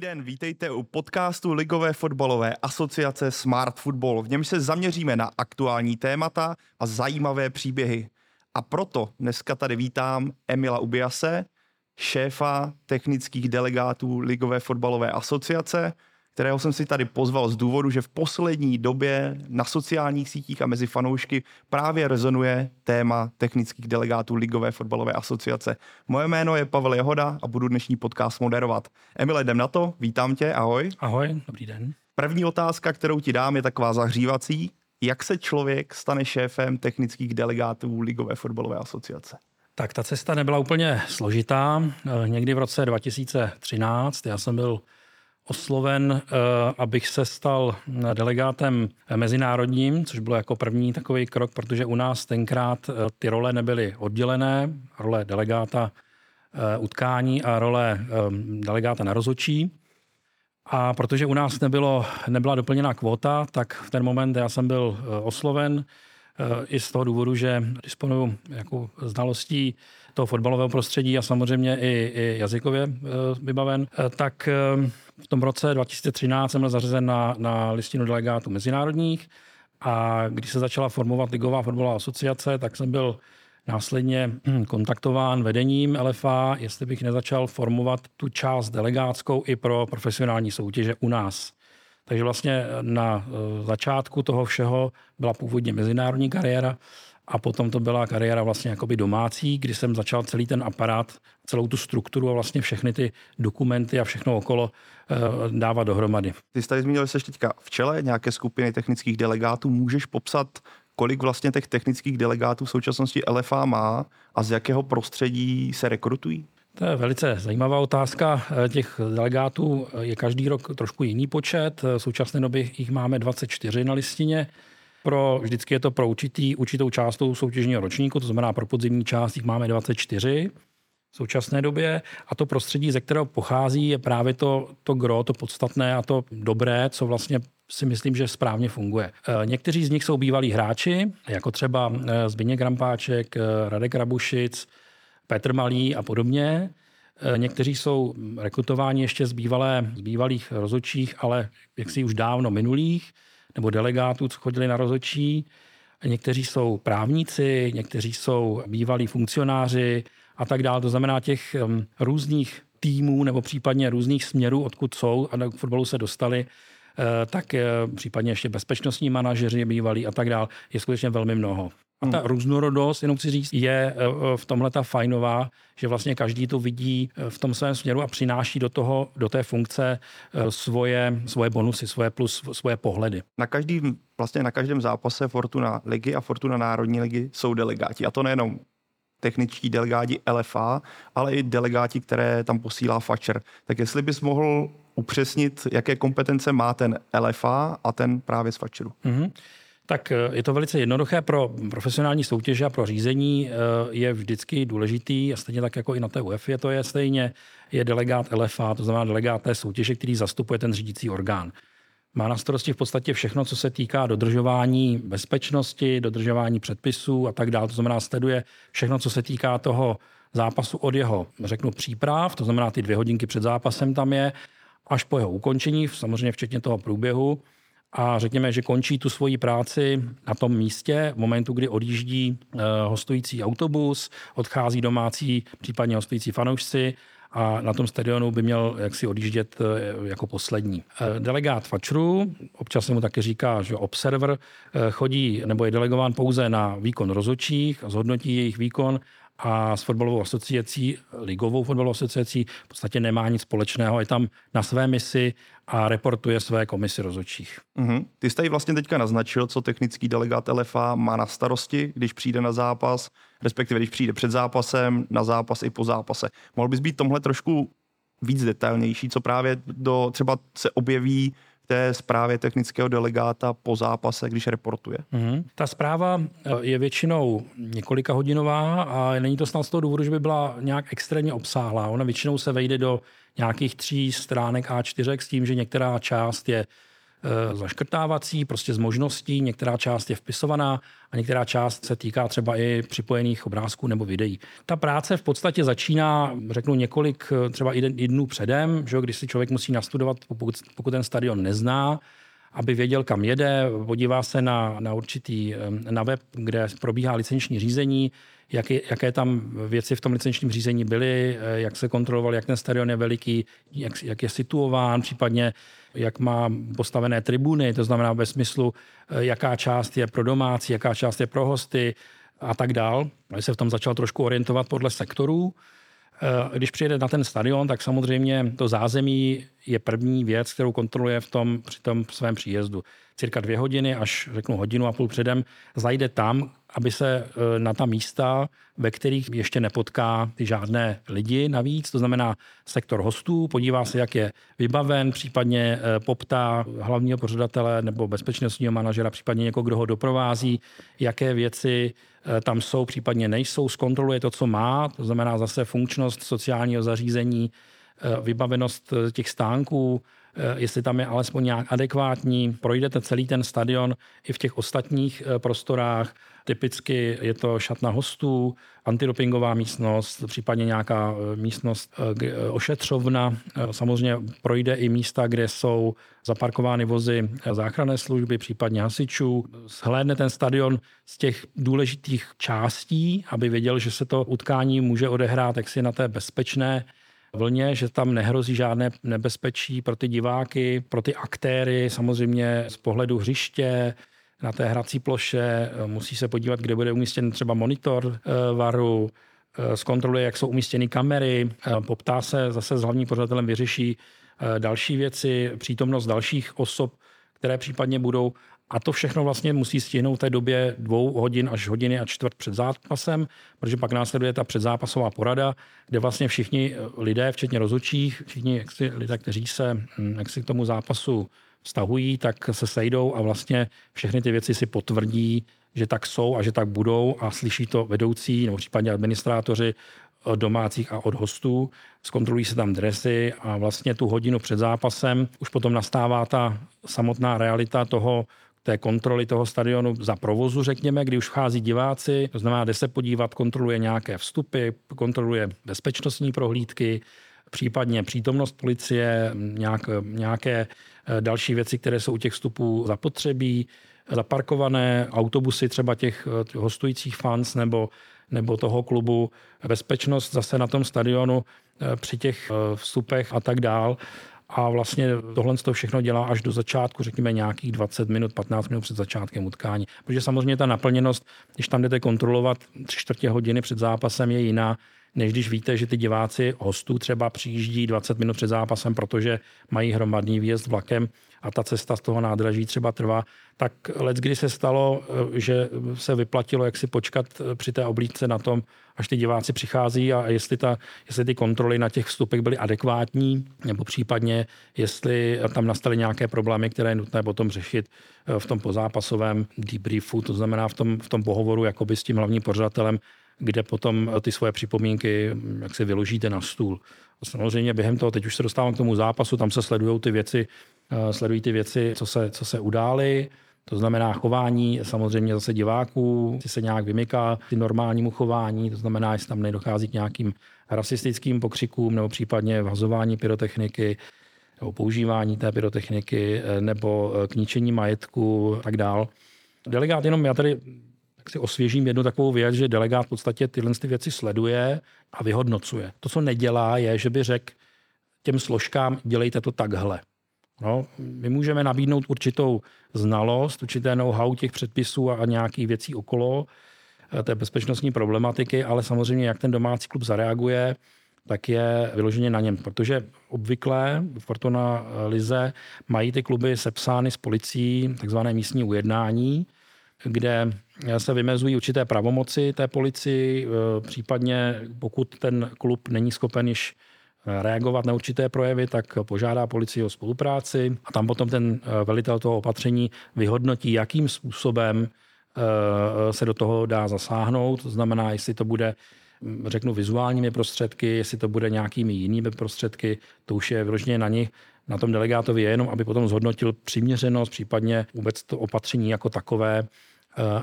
Den, vítejte u podcastu Ligové fotbalové asociace Smart Football. V něm se zaměříme na aktuální témata a zajímavé příběhy. A proto dneska tady vítám Emila Ubiase, šéfa technických delegátů Ligové fotbalové asociace, kterého jsem si tady pozval z důvodu, že v poslední době na sociálních sítích a mezi fanoušky právě rezonuje téma technických delegátů Ligové fotbalové asociace. Moje jméno je Pavel Jehoda a budu dnešní podcast moderovat. Emile, jdem na to, vítám tě, ahoj. Ahoj, dobrý den. První otázka, kterou ti dám, je taková zahřívací. Jak se člověk stane šéfem technických delegátů Ligové fotbalové asociace? Tak ta cesta nebyla úplně složitá. Někdy v roce 2013 já jsem byl osloven, eh, abych se stal delegátem mezinárodním, což bylo jako první takový krok, protože u nás tenkrát eh, ty role nebyly oddělené, role delegáta eh, utkání a role delegáta na rozočí. A protože u nás nebylo, nebyla doplněná kvota, tak v ten moment já jsem byl osloven i z toho důvodu, že disponuju jako znalostí toho fotbalového prostředí a samozřejmě i, i jazykově vybaven, tak v tom roce 2013 jsem byl zařazen na, na listinu delegátů mezinárodních a když se začala formovat Ligová fotbalová asociace, tak jsem byl následně hm, kontaktován vedením LFA, jestli bych nezačal formovat tu část delegátskou i pro profesionální soutěže u nás. Takže vlastně na eh, začátku toho všeho byla původně mezinárodní kariéra a potom to byla kariéra vlastně jakoby domácí, kdy jsem začal celý ten aparát, celou tu strukturu a vlastně všechny ty dokumenty a všechno okolo eh, dávat dohromady. Ty jsi tady zmínil, že jsi teďka v čele nějaké skupiny technických delegátů. Můžeš popsat, kolik vlastně těch technických delegátů v současnosti LFA má a z jakého prostředí se rekrutují? To je velice zajímavá otázka. Eh, těch delegátů je každý rok trošku jiný počet. V současné době jich máme 24 na listině. Pro, vždycky je to pro určitý, určitou část soutěžního ročníku, to znamená pro podzimní část jich máme 24 v současné době a to prostředí, ze kterého pochází, je právě to, to gro, to podstatné a to dobré, co vlastně si myslím, že správně funguje. E, někteří z nich jsou bývalí hráči, jako třeba e, Zbigněk Grampáček, e, Radek Rabušic, Petr Malý a podobně. Někteří jsou rekrutováni ještě z, bývalé, z bývalých rozočích, ale jaksi už dávno minulých nebo delegátů, co chodili na rozočí. Někteří jsou právníci, někteří jsou bývalí funkcionáři a tak dále. To znamená těch um, různých týmů nebo případně různých směrů, odkud jsou a k fotbalu se dostali, eh, tak eh, případně ještě bezpečnostní manažeři bývalí a tak dále, je skutečně velmi mnoho. A ta hmm. různorodost, jenom chci říct, je eh, v tomhle ta fajnová, že vlastně každý to vidí v tom svém směru a přináší do toho, do té funkce svoje, svoje bonusy, svoje plus, svoje pohledy. Na každým, vlastně na každém zápase Fortuna ligy a Fortuna národní ligy jsou delegáti. A to nejenom techničtí delegáti LFA, ale i delegáti, které tam posílá Fatscher. Tak jestli bys mohl upřesnit, jaké kompetence má ten LFA a ten právě z Fatscheru. Mm-hmm. Tak eh, je to velice jednoduché. Pro profesionální soutěže a pro řízení eh, je vždycky důležitý, a stejně tak jako i na té UEFA to je stejně, je delegát LFA, to znamená delegát té soutěže, který zastupuje ten řídící orgán. Má na starosti v podstatě všechno, co se týká dodržování bezpečnosti, dodržování předpisů a tak dále. To znamená, sleduje všechno, co se týká toho zápasu od jeho, řeknu, příprav, to znamená ty dvě hodinky před zápasem tam je, až po jeho ukončení, samozřejmě včetně toho průběhu. A řekněme, že končí tu svoji práci na tom místě v momentu, kdy odjíždí eh, hostující autobus, odchází domácí, případně hostující fanoušci a na tom stadionu by měl jaksi odjíždět eh, jako poslední. Eh, delegát Fačru, občas se mu také říká, že observer, chodí nebo je delegován pouze na výkon rozočích, zhodnotí jejich výkon a s fotbalovou asociací, ligovou fotbalovou asociací v podstatě nemá nic společného. Je tam na své misi a reportuje své komisi rozočích. Mm-hmm. Ty jsi tady vlastně teďka naznačil, co technický delegát LFA má na starosti, když přijde na zápas, respektive když přijde před zápasem, na zápas i po zápase. Mohl bys být tomhle trošku víc detailnější, co právě do, třeba se objeví té zprávě technického delegáta po zápase, když reportuje? Mm-hmm. Ta zpráva eh, je většinou několika hodinová a není to snad z toho důvodu, že by byla nějak extrémně obsáhlá. Ona většinou se vejde do nějakých tří stránek A4 s tím, že některá část je zaškrtávací, prostě z možností. Některá část je vpisovaná a některá část se týká třeba i připojených obrázků nebo videí. Ta práce v podstatě začíná, řeknu, několik třeba i dnů předem, že když si člověk musí nastudovat, pokud, pokud ten stadion nezná, aby věděl, kam jede, podívá se na, na určitý na web, kde probíhá licenční řízení, jaké, jaké tam věci v tom licenčním řízení byly, eh, jak se kontroloval, jak ten stadion je veliký, jak, jak je situován, případně jak má postavené tribuny, to znamená ve smyslu, eh, jaká část je pro domácí, jaká část je pro hosty a tak dál. Když se v tom začal trošku orientovat podle sektorů, Eh, když přijede na ten stadion, tak samozřejmě to zázemí je první věc, kterou kontroluje v tom, při tom svém příjezdu. Cirka dvě hodiny, až řeknu hodinu a půl předem, zajde tam, aby se eh, na ta místa, ve kterých ještě nepotká ty žádné lidi navíc, to znamená sektor hostů, podívá se, jak je vybaven, případně eh, poptá hlavního pořadatele nebo bezpečnostního manažera, případně někoho, kdo ho doprovází, jaké věci Eh, tam jsou, případně nejsou, zkontroluje to, co má, to znamená zase funkčnost sociálního zařízení, vybavenost těch stánků, jestli tam je alespoň nějak adekvátní, projdete celý ten stadion i v těch ostatních prostorách, Typicky je to šatna hostů, antidopingová místnost, případně nějaká e, místnost ošetřovna. Samozřejmě projde i místa, kde jsou zaparkovány vozy záchranné služby, případně hasičů. Shlédne ten stadion z těch důležitých částí, aby věděl, že se to utkání může odehrát jaksi na té bezpečné vlně, že tam nehrozí žádné nebezpečí pro ty diváky, pro ty aktéry, samozřejmě z pohledu hřiště, na té hrací ploše, eh, musí se podívat, kde bude umístěn třeba monitor eh, varu, eh, zkontroluje, jak jsou umístěny kamery, poptá se zase s hlavním pořadatelem, vyřeší další věci, přítomnost dalších osob, které případně budou. A to všechno vlastně musí stihnout v té době dvou hodin až hodiny a čtvrt před zápasem, protože pak následuje ta předzápasová porada, kde vlastně všichni lidé, včetně rozhodčích, všichni jak si, lidé, kteří se hm, jak si k tomu zápasu vztahují, tak se sejdou a vlastně všechny ty věci si potvrdí, že tak jsou a že tak budou a slyší to vedoucí nebo případně administrátoři od domácích a od hostů. Zkontrolují se tam dresy a vlastně tu hodinu před zápasem už potom nastává ta samotná realita toho, té kontroly toho stadionu za provozu, řekněme, kdy už vchází diváci, to znamená, jde se podívat, kontroluje nějaké vstupy, kontroluje bezpečnostní prohlídky, případně přítomnost policie, nějak, nějaké eh, další věci, které jsou u těch vstupů zapotřebí, zaparkované autobusy třeba těch eh, hostujících fans nebo, nebo toho klubu, bezpečnost zase na tom stadionu eh, při těch vstupech a tak dál. A vlastně tohle to všechno dělá až do začátku, řekněme nějakých 20 minut, 15 minut před začátkem utkání. Protože samozřejmě ta naplněnost, když tam jdete kontrolovat tři čtvrtě hodiny před zápasem, je jiná, než když víte, že ty diváci hostů třeba přijíždí 20 minut před zápasem, protože mají hromadný výjezd vlakem a ta cesta z toho nádraží třeba trvá, tak let, kdy se stalo, eh, že se vyplatilo jak si počkat eh, při té oblídce na tom, až ty diváci přichází a jestli, ta, jestli ty kontroly na těch vstupech byly adekvátní, nebo případně jestli tam nastaly nějaké problémy, které je nutné potom řešit eh, v tom pozápasovém debriefu, to znamená v tom, v tom pohovoru jakoby s tím hlavním pořadatelem, kde potom ty svoje připomínky jak si vyložíte na stůl. Samozřejmě během toho, teď už se dostávám k tomu zápasu, tam se sledují ty věci, sledují ty věci, co se, co se udály, to znamená chování samozřejmě zase diváků, si se nějak vymyká ty normálnímu chování, to znamená, jestli tam nedochází k nějakým rasistickým pokřikům nebo případně vhazování pyrotechniky, nebo používání té pyrotechniky, eh, nebo eh, k ničení majetku a tak dál. Delegát jenom, já tady tak si osvěžím jednu takovou věc, že delegát v podstatě tyhle ty věci sleduje a vyhodnocuje. To, co nedělá, je, že by řekl těm složkám, dělejte to takhle. No, my můžeme nabídnout určitou znalost, určité know-how těch předpisů a nějakých věcí okolo eh, té bezpečnostní problematiky, ale samozřejmě, jak ten domácí klub zareaguje, tak je vyloženě na něm, protože obvykle Fortuna Lize mají ty kluby sepsány s policií, takzvané místní ujednání, kde se vymezují určité pravomoci té policii, případně pokud ten klub není schopen již reagovat na určité projevy, tak požádá policii o spolupráci a tam potom ten e, velitel toho opatření vyhodnotí, jakým způsobem se do toho dá zasáhnout. To znamená, jestli to bude řeknu vizuálními prostředky, jestli to bude nějakými jinými prostředky, to už je vyloženě na nich, na tom delegátovi je jenom, aby potom zhodnotil přiměřenost, případně vůbec to opatření jako takové.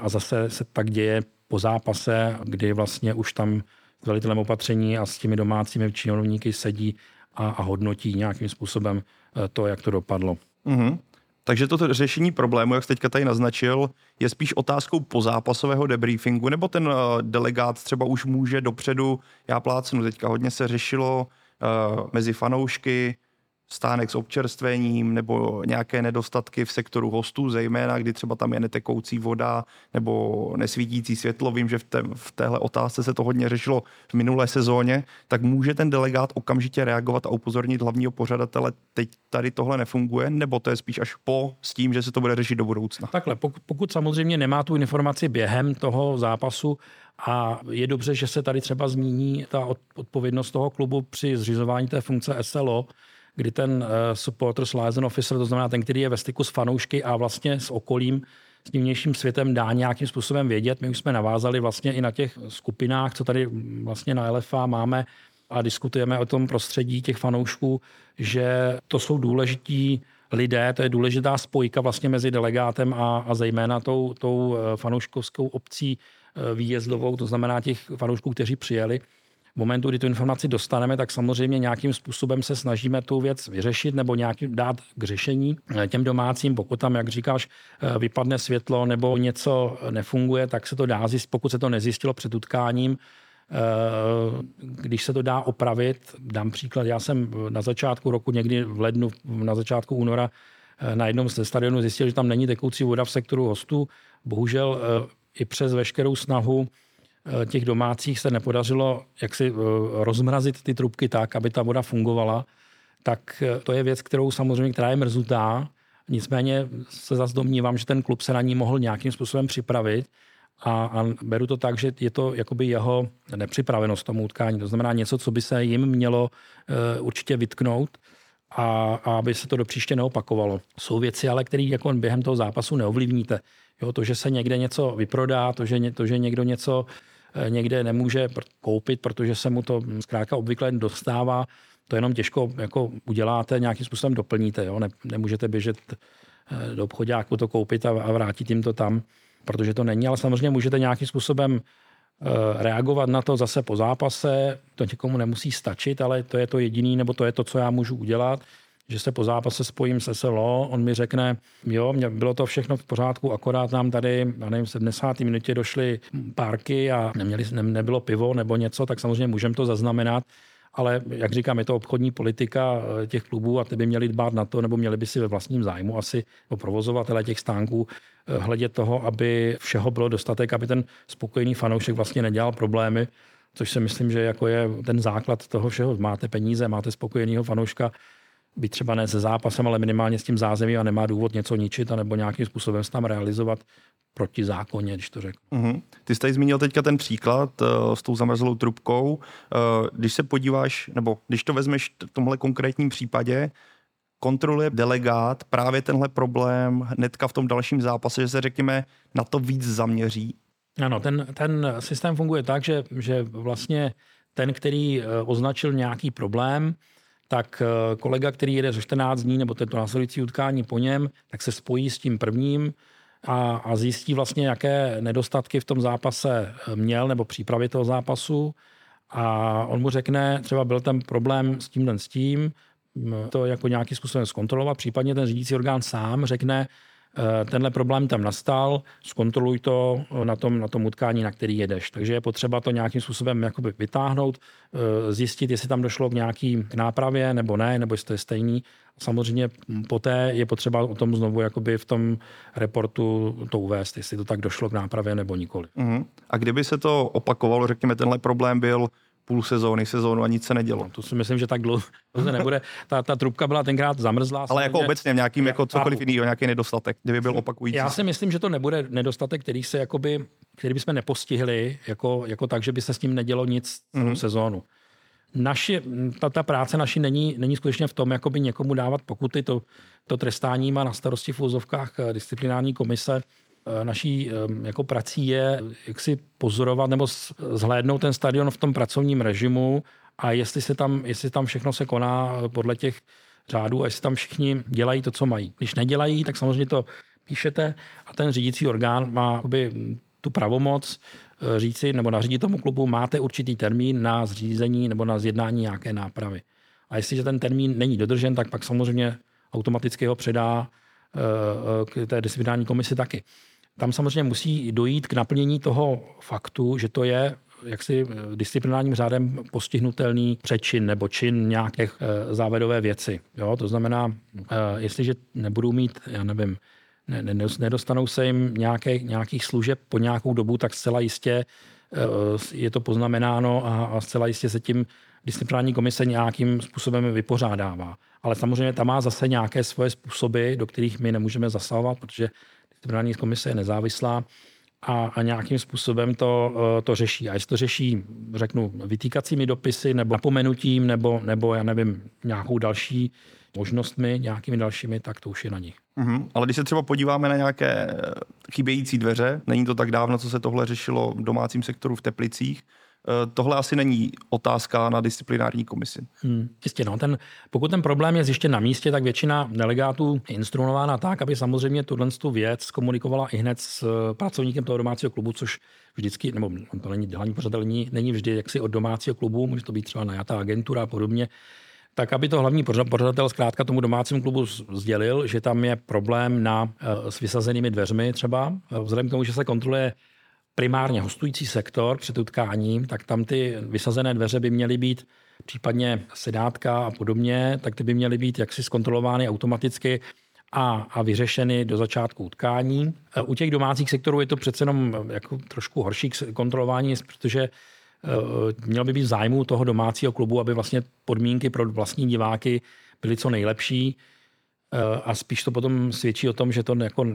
A zase se tak děje po zápase, kdy vlastně už tam velitelem opatření a s těmi domácími činovníky sedí a, a hodnotí nějakým způsobem to, jak to dopadlo. Mm-hmm. Takže toto řešení problému, jak jste teďka tady naznačil, je spíš otázkou pozápasového debriefingu, nebo ten uh, delegát třeba už může dopředu, já plácnu, teďka hodně se řešilo uh, mezi fanoušky, stánek s občerstvením nebo nějaké nedostatky v sektoru hostů, zejména kdy třeba tam je netekoucí voda nebo nesvítící světlo. Vím, že v, té, v téhle otázce se to hodně řešilo v minulé sezóně, tak může ten delegát okamžitě reagovat a upozornit hlavního pořadatele, teď tady tohle nefunguje, nebo to je spíš až po s tím, že se to bude řešit do budoucna? Takhle, pokud, pokud samozřejmě nemá tu informaci během toho zápasu, a je dobře, že se tady třeba zmíní ta odpovědnost toho klubu při zřizování té funkce SLO, kdy ten uh, supporters liaison officer, to znamená ten, který je ve styku s fanoušky a vlastně s okolím, s tím vnějším světem dá nějakým způsobem vědět. My už jsme navázali vlastně i na těch skupinách, co tady vlastně na LFA máme a diskutujeme o tom prostředí těch fanoušků, že to jsou důležití lidé, to je důležitá spojka vlastně mezi delegátem a, a zejména tou, tou eh, fanouškovskou obcí eh, výjezdovou, to znamená těch fanoušků, kteří přijeli momentu, kdy tu informaci dostaneme, tak samozřejmě nějakým způsobem se snažíme tu věc vyřešit nebo nějaký dát k řešení eh, těm domácím. Pokud tam, jak říkáš, eh, vypadne světlo nebo něco nefunguje, tak se to dá zjistit, pokud se to nezjistilo před utkáním, eh, když se to dá opravit, dám příklad, já jsem na začátku roku, někdy v lednu, na začátku února, na jednom ze stadionů zjistil, že tam není tekoucí voda v sektoru hostů. Bohužel i přes veškerou snahu těch domácích se nepodařilo jak si eh, rozmrazit ty trubky tak, aby ta voda fungovala, tak eh, to je věc, kterou samozřejmě, která je mrzutá. Nicméně se zase domnívám, že ten klub se na ní mohl nějakým způsobem připravit a, a beru to tak, že je to jakoby jeho nepřipravenost tomu utkání. To znamená něco, co by se jim mělo uh, určitě vytknout a, a aby se to do příště neopakovalo. Jsou věci, ale které jako během toho zápasu neovlivníte. Jo, to, že se někde něco vyprodá, to, že, to, že někdo něco Eh, někde nemůže koupit, protože se mu to zkrátka obvykle dostává. To jenom těžko jako uděláte, nějakým způsobem doplníte. Jo? Ne, nemůžete běžet eh, do obchodáku to koupit a, a vrátit jim to tam, protože to není, ale samozřejmě můžete nějakým způsobem eh, reagovat na to zase po zápase. To někomu nemusí stačit, ale to je to jediný, nebo to je to, co já můžu udělat že se po zápase spojím se SLO, on mi řekne, jo, mě bylo to všechno v pořádku, akorát nám tady, já nevím, v 70. minutě došly párky a neměli, ne, nebylo pivo nebo něco, tak samozřejmě můžeme to zaznamenat. Ale jak říkám, je to obchodní politika eh, těch klubů a ty by měli dbát na to, nebo měli by si ve vlastním zájmu asi o provozovatele těch stánků eh, hledět toho, aby všeho bylo dostatek, aby ten spokojený fanoušek vlastně nedělal problémy, což si myslím, že jako je ten základ toho všeho. Máte peníze, máte spokojeného fanouška, být třeba ne se zápasem, ale minimálně s tím zázemím a nemá důvod něco ničit nebo nějakým způsobem se tam realizovat proti zákoně, když to řeknu. Mm-hmm. Ty jsi tady zmínil teďka ten příklad uh, s tou zamrzlou trubkou. Uh, když se podíváš, nebo když to vezmeš v tomhle konkrétním případě, kontroluje delegát právě tenhle problém hnedka v tom dalším zápase, že se řekněme na to víc zaměří? Ano, ten, ten systém funguje tak, že, že vlastně ten, který eh, označil nějaký problém, tak eh, kolega, který jede ze 14 dní, nebo tento následující utkání po něm, tak se spojí s tím prvním a, a zjistí vlastně, jaké nedostatky v tom zápase eh, měl, nebo přípravě toho zápasu. A on mu řekne, třeba byl ten problém s tímhle s tím, to jako nějakým způsobem zkontrolovat, případně ten řídící orgán sám řekne, tenhle problém tam nastal, zkontroluj to na tom, na tom utkání, na který jedeš. Takže je potřeba to nějakým způsobem jakoby vytáhnout, eh, zjistit, jestli tam došlo k nějaký nápravě nebo ne, nebo jestli to je stejný. Samozřejmě poté je potřeba o tom znovu jakoby v tom reportu to uvést, jestli to tak došlo k nápravě nebo nikoli. Uh-huh. A kdyby se to opakovalo, řekněme, tenhle problém byl půl sezóny, sezónu a nic se nedělo. No, to si myslím, že tak dlouho to nebude. Ta, ta trubka byla tenkrát zamrzlá. Ale jako obecně v nějakým jako cokoliv jiného, nějaký nedostatek, kdyby byl opakující. Já si myslím, že to nebude nedostatek, který se jakoby, který bychom nepostihli, jako, jako tak, že by se s ním nedělo nic celou mm-hmm. sezónu. Naši, ta, ta, práce naši není, není skutečně v tom, jakoby někomu dávat pokuty. To, to trestání má na starosti v úzovkách disciplinární komise naší jako prací je jak si pozorovat nebo zhlédnout ten stadion v tom pracovním režimu a jestli se tam, jestli tam všechno se koná podle těch řádu a jestli tam všichni dělají to, co mají. Když nedělají, tak samozřejmě to píšete a ten řídící orgán má tu pravomoc eh, říci nebo nařídit tomu klubu, máte určitý termín na zřízení nebo na zjednání nějaké nápravy. A jestliže ten termín není dodržen, tak pak samozřejmě automaticky ho předá eh, k té disciplinární komisi taky. Tam samozřejmě musí dojít k naplnění toho faktu, že to je jaksi disciplinárním řádem postihnutelný přečin nebo čin nějaké eh, závedové věci. Jo? To znamená, jestliže nebudou mít, já nevím, ne, ne, nedostanou se jim nějaké, nějakých služeb po nějakou dobu, tak zcela jistě eh, je to poznamenáno a, a zcela jistě se tím disciplinární komise nějakým způsobem vypořádává. Ale samozřejmě tam má zase nějaké svoje způsoby, do kterých my nemůžeme zasahovat, protože disciplinární komise je nezávislá a, a nějakým způsobem to, eh, to řeší. A jestli to řeší, řeknu, vytýkacími dopisy nebo napomenutím nebo, nebo já nevím, nějakou další možnostmi, nějakými dalšími, tak to už je na nich. Mm-hmm. Ale když se třeba podíváme na nějaké eh, chybějící dveře, není to tak dávno, co se tohle řešilo v domácím sektoru v Teplicích, tohle asi není otázka na disciplinární komisi. Hmm, jistě, no. Ten, pokud ten problém je zjištěn na místě, tak většina delegátů je instruována tak, aby samozřejmě tuhle tu věc komunikovala i hned s eh, pracovníkem toho domácího klubu, což vždycky, nebo to není hlavní pořadatel, není, není vždy jaksi od domácího klubu, může to být třeba najatá agentura a podobně, tak aby to hlavní pořadatel zkrátka tomu domácímu klubu sdělil, že tam je problém na, eh, s vysazenými dveřmi třeba. Eh, vzhledem k tomu, že se kontroluje primárně hostující sektor před utkáním, tak tam ty vysazené dveře by měly být případně sedátka a podobně, tak ty by měly být jaksi zkontrolovány automaticky a, a vyřešeny do začátku utkání. Eh, u těch domácích sektorů je to přece jenom jako trošku horší kontrolování, protože Eh, měl by být v zájmu toho domácího klubu, aby vlastně podmínky pro vlastní diváky byly co nejlepší a spíš to potom svědčí o tom, že to jako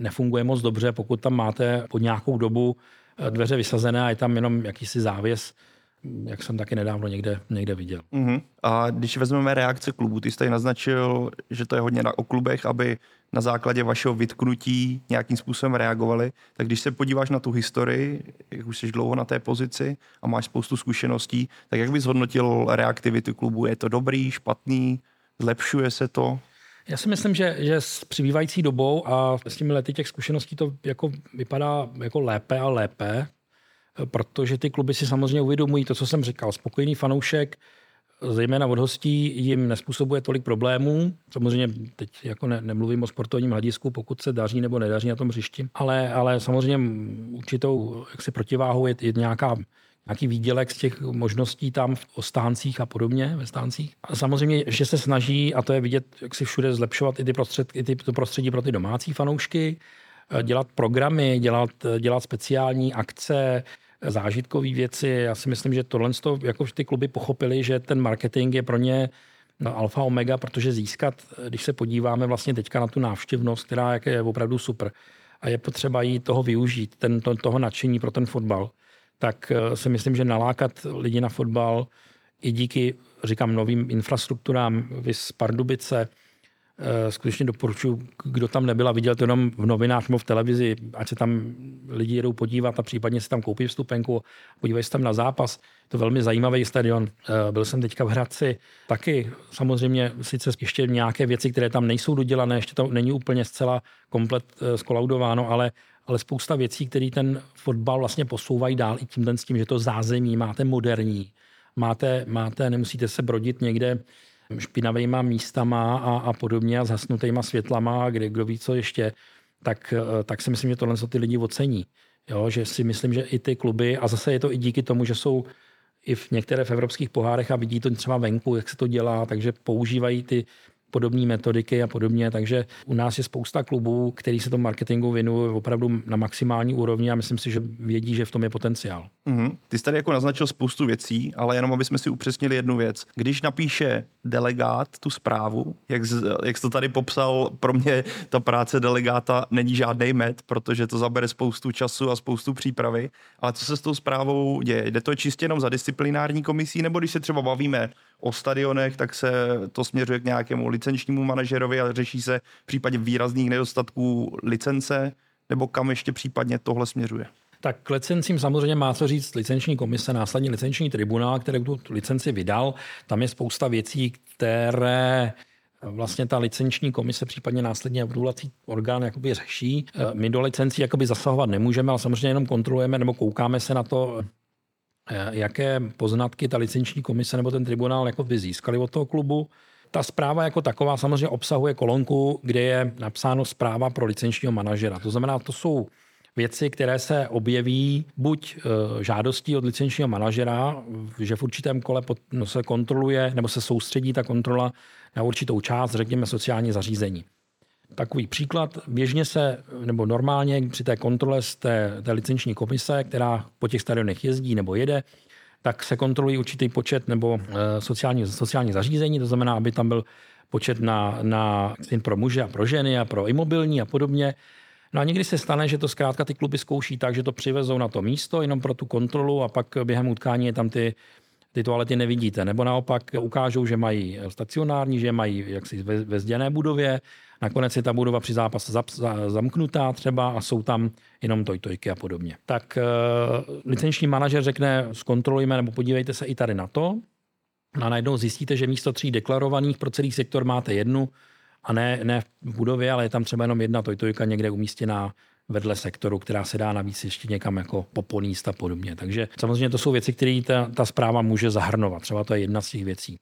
nefunguje moc dobře, pokud tam máte po nějakou dobu eh, dveře vysazené a je tam jenom jakýsi závěs, jak jsem taky nedávno někde, někde viděl. Uh-huh. A když vezmeme reakce klubu, ty jste naznačil, že to je hodně na, o klubech, aby na základě vašeho vytknutí nějakým způsobem reagovali. Tak když se podíváš na tu historii, jak už jsi dlouho na té pozici a máš spoustu zkušeností, tak jak bys hodnotil reaktivity klubu? Je to dobrý, špatný, zlepšuje se to? Já si myslím, že, že s přibývající dobou a s těmi lety těch zkušeností to jako vypadá jako lépe a lépe, protože ty kluby si samozřejmě uvědomují to, co jsem říkal. Spokojený fanoušek zejména od hostí, jim nespůsobuje tolik problémů. Samozřejmě teď jako ne, nemluvím o sportovním hledisku, pokud se daří nebo nedaří na tom hřišti, ale, ale samozřejmě určitou jaksi protiváhou je, je nějaká nějaký výdělek z těch možností tam o stáncích a podobně ve stáncích. A samozřejmě, že se snaží, a to je vidět, jak si všude zlepšovat i ty prostředky, i ty, to prostředí pro ty domácí fanoušky, dělat programy, dělat, dělat speciální akce, zážitkové věci. Já si myslím, že tohle jako ty kluby pochopili, že ten marketing je pro ně no, alfa omega, protože získat, když se podíváme vlastně teďka na tu návštěvnost, která je opravdu super a je potřeba jí toho využít, ten, to, toho nadšení pro ten fotbal, tak eh, si myslím, že nalákat lidi na fotbal i díky, říkám, novým infrastrukturám, vys Pardubice, Eh, skutečně doporučuji, kdo tam nebyl a viděl to jenom v novinách nebo v televizi, ať se tam lidi jedou podívat a případně si tam koupí vstupenku, podívají se tam na zápas. To velmi zajímavý stadion. Eh, byl jsem teďka v Hradci taky. Samozřejmě sice ještě nějaké věci, které tam nejsou dodělané, ještě to není úplně zcela komplet skolaudováno, ale ale spousta věcí, které ten fotbal vlastně posouvají dál i tím, s tím, že to zázemí máte moderní, máte, máte, nemusíte se brodit někde špinavýma místama a, a podobně a zhasnutýma světlama, kde kdo ví, co ještě, tak, eh, tak si myslím, že tohle ty lidi ocení. Jo, že si myslím, že i ty kluby, a zase je to i díky tomu, že jsou i v některé v evropských pohárech a vidí to třeba venku, jak se to dělá, takže používají ty podobné metodiky a podobně. Takže u nás je spousta klubů, který se tomu marketingu věnují opravdu na maximální úrovni a myslím si, že vědí, že v tom je potenciál. Mm-hmm. Ty jsi tady jako naznačil spoustu věcí, ale jenom aby jsme si upřesnili jednu věc. Když napíše delegát tu zprávu, jak, z, jak jsi to tady popsal, pro mě ta práce delegáta není žádný med, protože to zabere spoustu času a spoustu přípravy. Ale co se s tou zprávou děje? Jde to čistě jenom za disciplinární komisí, nebo když se třeba bavíme o stadionech, tak se to směřuje k nějakému licenčnímu manažerovi a řeší se v případě výrazných nedostatků licence, nebo kam ještě případně tohle směřuje? Tak k licencím samozřejmě má co říct licenční komise, následně licenční tribunál, který tu licenci vydal. Tam je spousta věcí, které vlastně ta licenční komise, případně následně odvolací orgán jakoby řeší. My do licencí jakoby zasahovat nemůžeme, ale samozřejmě jenom kontrolujeme nebo koukáme se na to, jaké poznatky ta licenční komise nebo ten tribunál jako by získali od toho klubu. Ta zpráva jako taková samozřejmě obsahuje kolonku, kde je napsáno zpráva pro licenčního manažera. To znamená, to jsou věci, které se objeví buď e, žádostí od licenčního manažera, že v určitém kole no, se kontroluje nebo se soustředí ta kontrola na určitou část, řekněme sociální zařízení. Takový příklad, běžně se, nebo normálně při té kontrole z té, té licenční komise, která po těch stadionech jezdí nebo jede, tak se kontrolují určitý počet nebo e, sociální, sociální zařízení, to znamená, aby tam byl počet na, na pro muže a pro ženy a pro imobilní a podobně. No a někdy se stane, že to zkrátka ty kluby zkouší tak, že to přivezou na to místo jenom pro tu kontrolu a pak během utkání je tam ty, ty toalety nevidíte. Nebo naopak ukážou, že mají stacionární, že mají jaksi ve, ve zděné budově, nakonec je ta budova při zápase zamknutá třeba a jsou tam jenom tojtojky a podobně. Tak uh, licenční manažer řekne, zkontrolujeme nebo podívejte se i tady na to. A najednou zjistíte, že místo tří deklarovaných pro celý sektor máte jednu, a ne, ne v budově, ale je tam třeba jenom jedna tojtojka někde umístěná vedle sektoru, která se dá navíc ještě někam jako poponíst a podobně. Takže samozřejmě to jsou věci, které ta, ta zpráva může zahrnovat. Třeba to je jedna z těch věcí.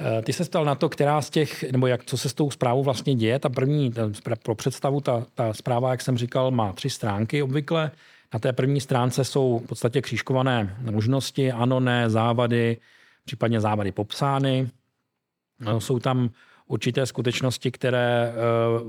Eh, ty se stal na to, která z těch, nebo jak, co se s tou zprávou vlastně děje. Ta první, ten, pro představu, ta, ta zpráva, jak jsem říkal, má tři stránky obvykle. Na té první stránce jsou v podstatě křížkované možnosti, ano, ne, závady, případně závady popsány. No, jsou tam určité skutečnosti, které eh,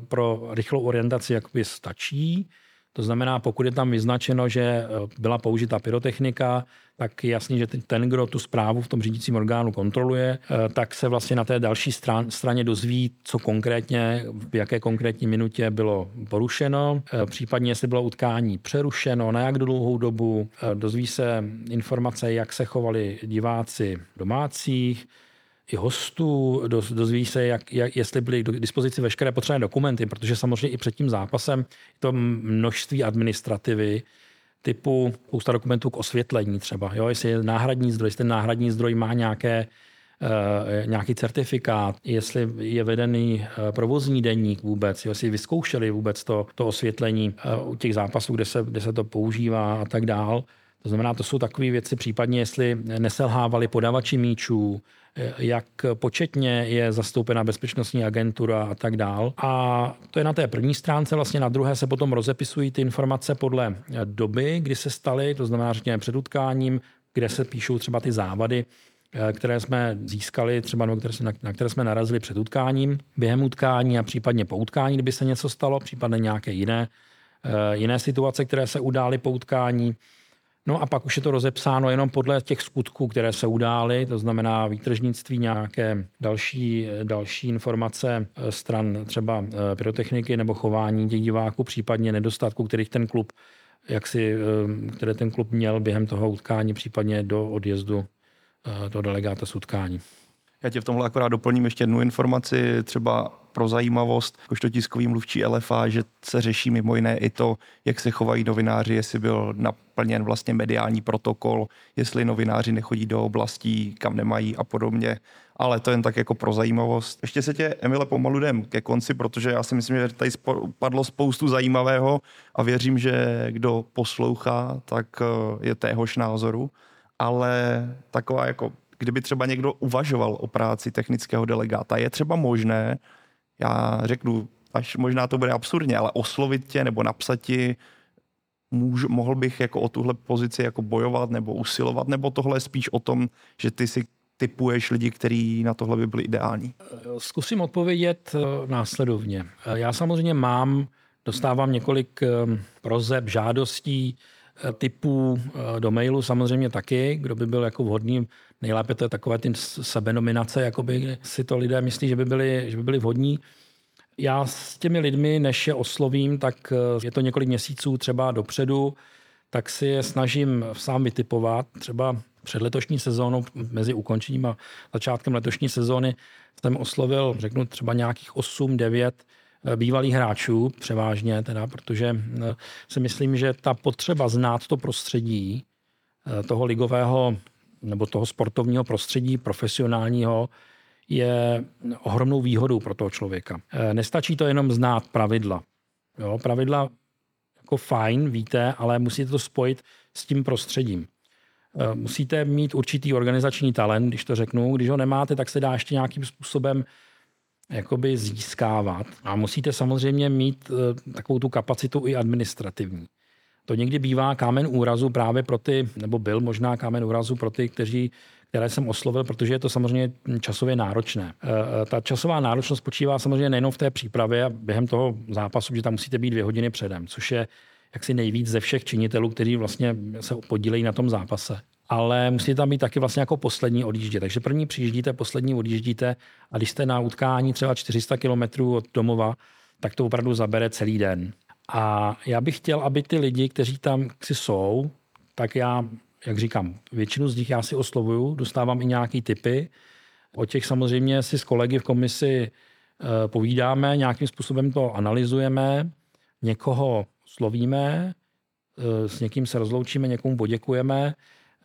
pro rychlou orientaci jakoby stačí. To znamená, pokud je tam vyznačeno, že eh, byla použita pyrotechnika, tak je jasný, že ten, kdo tu zprávu v tom řídícím orgánu kontroluje, eh, tak se vlastně na té další stran, straně dozví, co konkrétně, v jaké konkrétní minutě bylo porušeno, případně jestli bylo utkání přerušeno, na jak dlouhou dobu, dozví se informace, jak se chovali diváci domácích, i hostů, dozví se, jak, jak, jestli byly k dispozici veškeré potřebné dokumenty, protože samozřejmě i před tím zápasem to množství administrativy, typu spousta dokumentů k osvětlení třeba, jo, jestli je náhradní zdroj, jestli ten náhradní zdroj má nějaké, uh, nějaký certifikát, jestli je vedený uh, provozní deník vůbec, jo, jestli vyzkoušeli vůbec to, to osvětlení uh, u těch zápasů, kde se, kde se to používá a tak dál. To znamená, to jsou takové věci, případně jestli neselhávali podavači míčů, jak početně je zastoupena bezpečnostní agentura a tak dál. A to je na té první stránce, vlastně na druhé se potom rozepisují ty informace podle doby, kdy se staly, to znamená, řekněme, před utkáním, kde se píšou třeba ty závady, které jsme získali, třeba no, které, na, na které jsme narazili před utkáním, během utkání a případně po utkání, kdyby se něco stalo, případně nějaké jiné, eh, jiné situace, které se udály po utkání. No a pak už je to rozepsáno jenom podle těch skutků, které se udály, to znamená výtržnictví, nějaké další, další informace eh, stran třeba eh, pyrotechniky nebo chování těch diváků, případně nedostatku, kterých ten klub, jak si, eh, které ten klub měl během toho utkání, případně do odjezdu do delegáta z utkání. Já tě v tomhle akorát doplním ještě jednu informaci, třeba pro zajímavost, jakožto tiskový mluvčí LFA, že se řeší mimo jiné i to, jak se chovají novináři, jestli byl naplněn vlastně mediální protokol, jestli novináři nechodí do oblastí, kam nemají a podobně. Ale to jen tak jako pro zajímavost. Ještě se tě, Emile, pomalu jdem ke konci, protože já si myslím, že tady padlo spoustu zajímavého a věřím, že kdo poslouchá, tak eh, je téhož názoru. Ale taková jako kdyby třeba někdo uvažoval o práci technického delegáta, je třeba možné, já řeknu, až možná to bude absurdně, ale oslovit tě nebo napsat ti, můžu, mohl bych jako o tuhle pozici jako bojovat nebo usilovat, nebo tohle je spíš o tom, že ty si typuješ lidi, kteří na tohle by byli ideální? Zkusím odpovědět eh, následovně. Eh, já samozřejmě mám, dostávám několik eh, prozeb, žádostí, typů do mailu samozřejmě taky, kdo by byl jako vhodný nejlépe to je takové ty sebenominace, jakoby si to lidé myslí, že by byli, že by byli vhodní. Já s těmi lidmi, než je oslovím, tak eh, je to několik měsíců třeba dopředu, tak si je snažím sám vytipovat. Třeba před letošní sezónou, mezi ukončením a začátkem letošní sezóny, jsem oslovil, řeknu třeba nějakých 8-9 eh, bývalých hráčů, převážně teda, protože eh, si myslím, že ta potřeba znát to prostředí toho ligového nebo toho sportovního prostředí profesionálního je ohromnou výhodou pro toho člověka. Eh, nestačí to jenom znát pravidla. Jo, pravidla jako fajn, víte, ale musíte to spojit s tím prostředím. Eh, musíte mít určitý organizační talent, když to řeknu. Když ho nemáte, tak se dá ještě nějakým způsobem jakoby získávat. A musíte samozřejmě mít eh, takovou tu kapacitu i administrativní. To někdy bývá kámen úrazu právě pro ty, nebo byl možná kámen úrazu pro ty, kteří které jsem oslovil, protože je to samozřejmě časově náročné. Eh, ta časová náročnost spočívá samozřejmě nejenom v té přípravě a během toho zápasu, že tam musíte být dvě hodiny předem, což je jaksi nejvíc ze všech činitelů, kteří vlastně se podílejí na tom zápase. Ale musíte tam být taky vlastně jako poslední odjíždě. Takže první přijíždíte, poslední odjíždíte a když jste na utkání třeba 400 km od domova, tak to opravdu zabere celý den. A já bych chtěl, aby ty lidi, kteří tam si jsou, tak já, jak říkám, většinu z nich já si oslovuju, dostávám i nějaký typy. O těch samozřejmě si s kolegy v komisi eh, povídáme, nějakým způsobem to analyzujeme, někoho slovíme, eh, s někým se rozloučíme, někomu poděkujeme.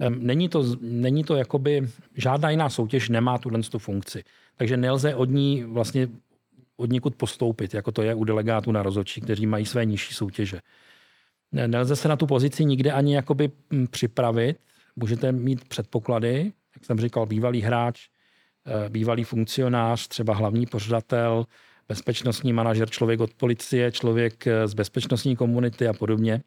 Není to, není to jakoby, žádná jiná soutěž nemá tuhle tu funkci. Takže nelze od ní vlastně od někud postoupit, jako to je u delegátů na rozhodčí, kteří mají své nižší soutěže. Nelze se na tu pozici nikde ani jakoby hm, připravit. Můžete mít předpoklady, jak jsem říkal, bývalý hráč, eh, bývalý funkcionář, třeba hlavní pořadatel, bezpečnostní manažer, člověk od policie, člověk eh, z bezpečnostní komunity a podobně.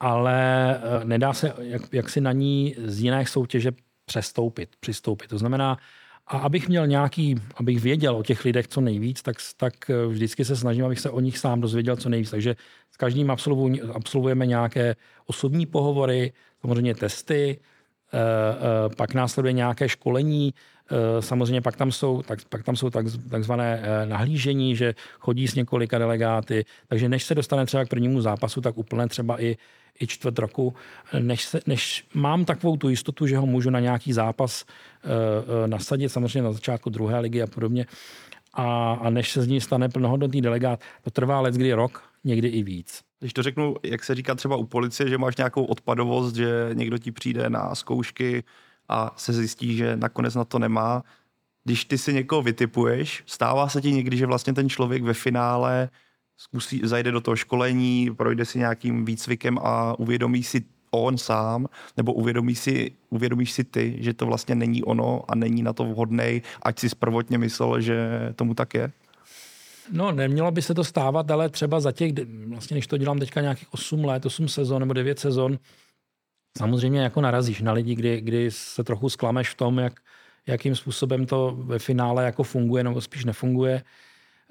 Ale eh, nedá se jak, jak si na ní z jiné soutěže přestoupit, přistoupit. To znamená, a abych měl nějaký, abych věděl o těch lidech co nejvíc, tak, tak eh, vždycky se snažím, abych se o nich sám dozvěděl co nejvíc. Takže s každým absolvujeme nějaké osobní pohovory, samozřejmě testy, pak následuje nějaké školení, Eh, samozřejmě pak tam jsou, tak, pak tam jsou tak, takzvané eh, nahlížení, že chodí s několika delegáty, takže než se dostane třeba k prvnímu zápasu, tak úplně třeba i, i čtvrt roku, než, se, než mám takovou tu jistotu, že ho můžu na nějaký zápas nasadit, samozřejmě na začátku druhé ligy a podobně, a, a než se z ní stane plnohodnotný delegát, to trvá let kdy rok, někdy i víc. Když to řeknu, jak se říká třeba u policie, že máš nějakou odpadovost, že někdo ti přijde na zkoušky, a se zjistí, že nakonec na to nemá. Když ty si někoho vytipuješ, stává se ti někdy, že vlastně ten člověk ve finále zkusí, zajde do toho školení, projde si nějakým výcvikem a uvědomí si on sám, nebo uvědomí si, uvědomíš si ty, že to vlastně není ono a není na to vhodný, ať si prvotně myslel, že tomu tak je? No, nemělo by se to stávat, ale třeba za těch, vlastně než to dělám teďka nějakých 8 let, 8 sezon nebo 9 sezon, samozřejmě jako narazíš na lidi, kdy, kdy se trochu sklameš v tom, jak, jakým způsobem to ve finále jako funguje nebo spíš nefunguje.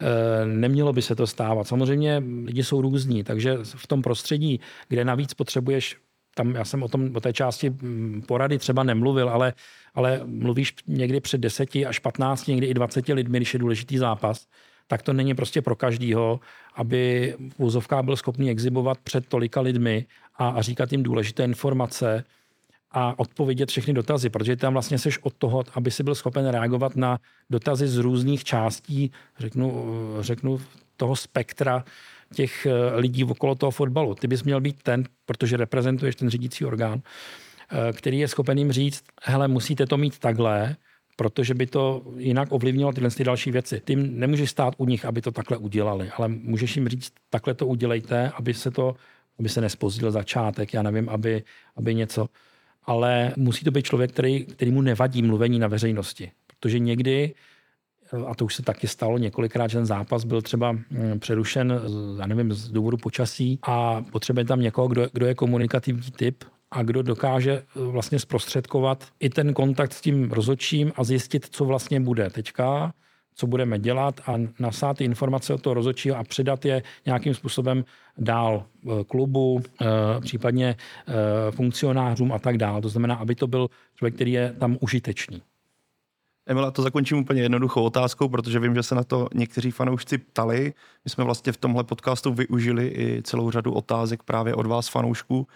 E, nemělo by se to stávat. Samozřejmě lidi jsou různí, takže v tom prostředí, kde navíc potřebuješ tam já jsem o tom, o té části mm, porady třeba nemluvil, ale, ale mluvíš někdy před 10 až 15, někdy i 20 lidmi, když je důležitý zápas, tak to není prostě pro každýho, aby vůzovka byl schopný exibovat před tolika lidmi a, a říkat jim důležité informace a odpovědět všechny dotazy, protože tam vlastně seš od toho, aby si byl schopen reagovat na dotazy z různých částí, řeknu, řeknu toho spektra těch eh, lidí okolo toho fotbalu. Ty bys měl být ten, protože reprezentuješ ten řídící orgán, eh, který je schopen jim říct, hele, musíte to mít takhle, protože by to jinak ovlivnilo tyhle ty další věci. Ty nemůžeš stát u nich, aby to takhle udělali, ale můžeš jim říct, takhle to udělejte, aby se to aby se nespozdil začátek, já nevím, aby, aby něco. Ale musí to být člověk, který, který mu nevadí mluvení na veřejnosti. Protože někdy, a to už se taky stalo několikrát, že ten zápas byl třeba mm, přerušen, já nevím, z důvodu počasí a potřebuje tam někoho, kdo, kdo je komunikativní typ a kdo dokáže eh, vlastně zprostředkovat i ten kontakt s tím rozhodčím a zjistit, co vlastně bude teďka, co budeme dělat a nasát ty informace od toho rozhodčího a předat je nějakým způsobem dál eh, klubu, eh, případně funkcionářům a tak dál. To znamená, aby to byl člověk, který je tam užitečný. Emila, to zakončím úplně jednoduchou otázkou, protože vím, že se na to někteří fanoušci ptali. My jsme vlastně v tomhle podcastu využili i celou řadu otázek právě od vás fanoušků.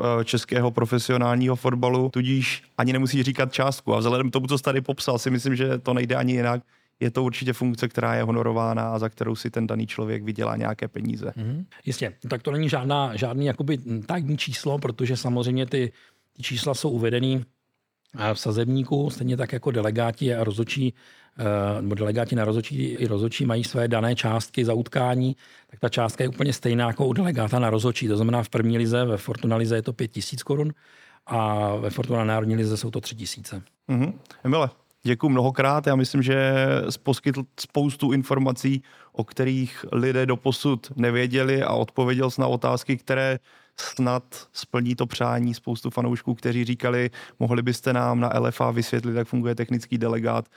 Eh, českého profesionálního fotbalu, tudíž ani nemusí říkat částku. A vzhledem k tomu, co jsi tady popsal, si myslím, že to nejde ani jinak. Je to určitě funkce, která je honorována a za kterou si ten daný člověk vydělá nějaké peníze. Mm-hmm. Jistě, tak to není žádná, žádný jakoby tajný číslo, protože samozřejmě ty, ty čísla jsou uvedený v sazebníku, stejně tak jako delegáti a rozočí, eh, nebo delegáti na rozočí i rozočí mají své dané částky za utkání, tak ta částka je úplně stejná jako u delegáta na rozočí. To znamená v první lize, ve Fortuna lize je to 5 tisíc korun a ve Fortuna národní lize jsou to 3 tisíce. Mm-hmm. Emile, děkuji mnohokrát. Já myslím, že poskytl spoustu informací, o kterých lidé doposud nevěděli a odpověděl na otázky, které snad splní to přání spoustu fanoušků, kteří říkali, mohli byste nám na LFA vysvětlit, jak funguje technický delegát.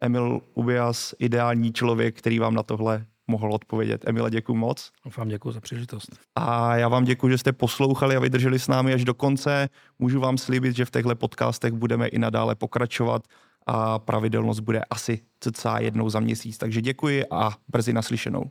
Emil Ubias, ideální člověk, který vám na tohle mohl odpovědět. Emile, děkuji moc. Vám děkuji za příležitost. A já vám děkuji, že jste poslouchali a vydrželi s námi až do konce. Můžu vám slíbit, že v těchto podcastech budeme i nadále pokračovat a pravidelnost bude asi cca jednou za měsíc. Takže děkuji a brzy naslyšenou.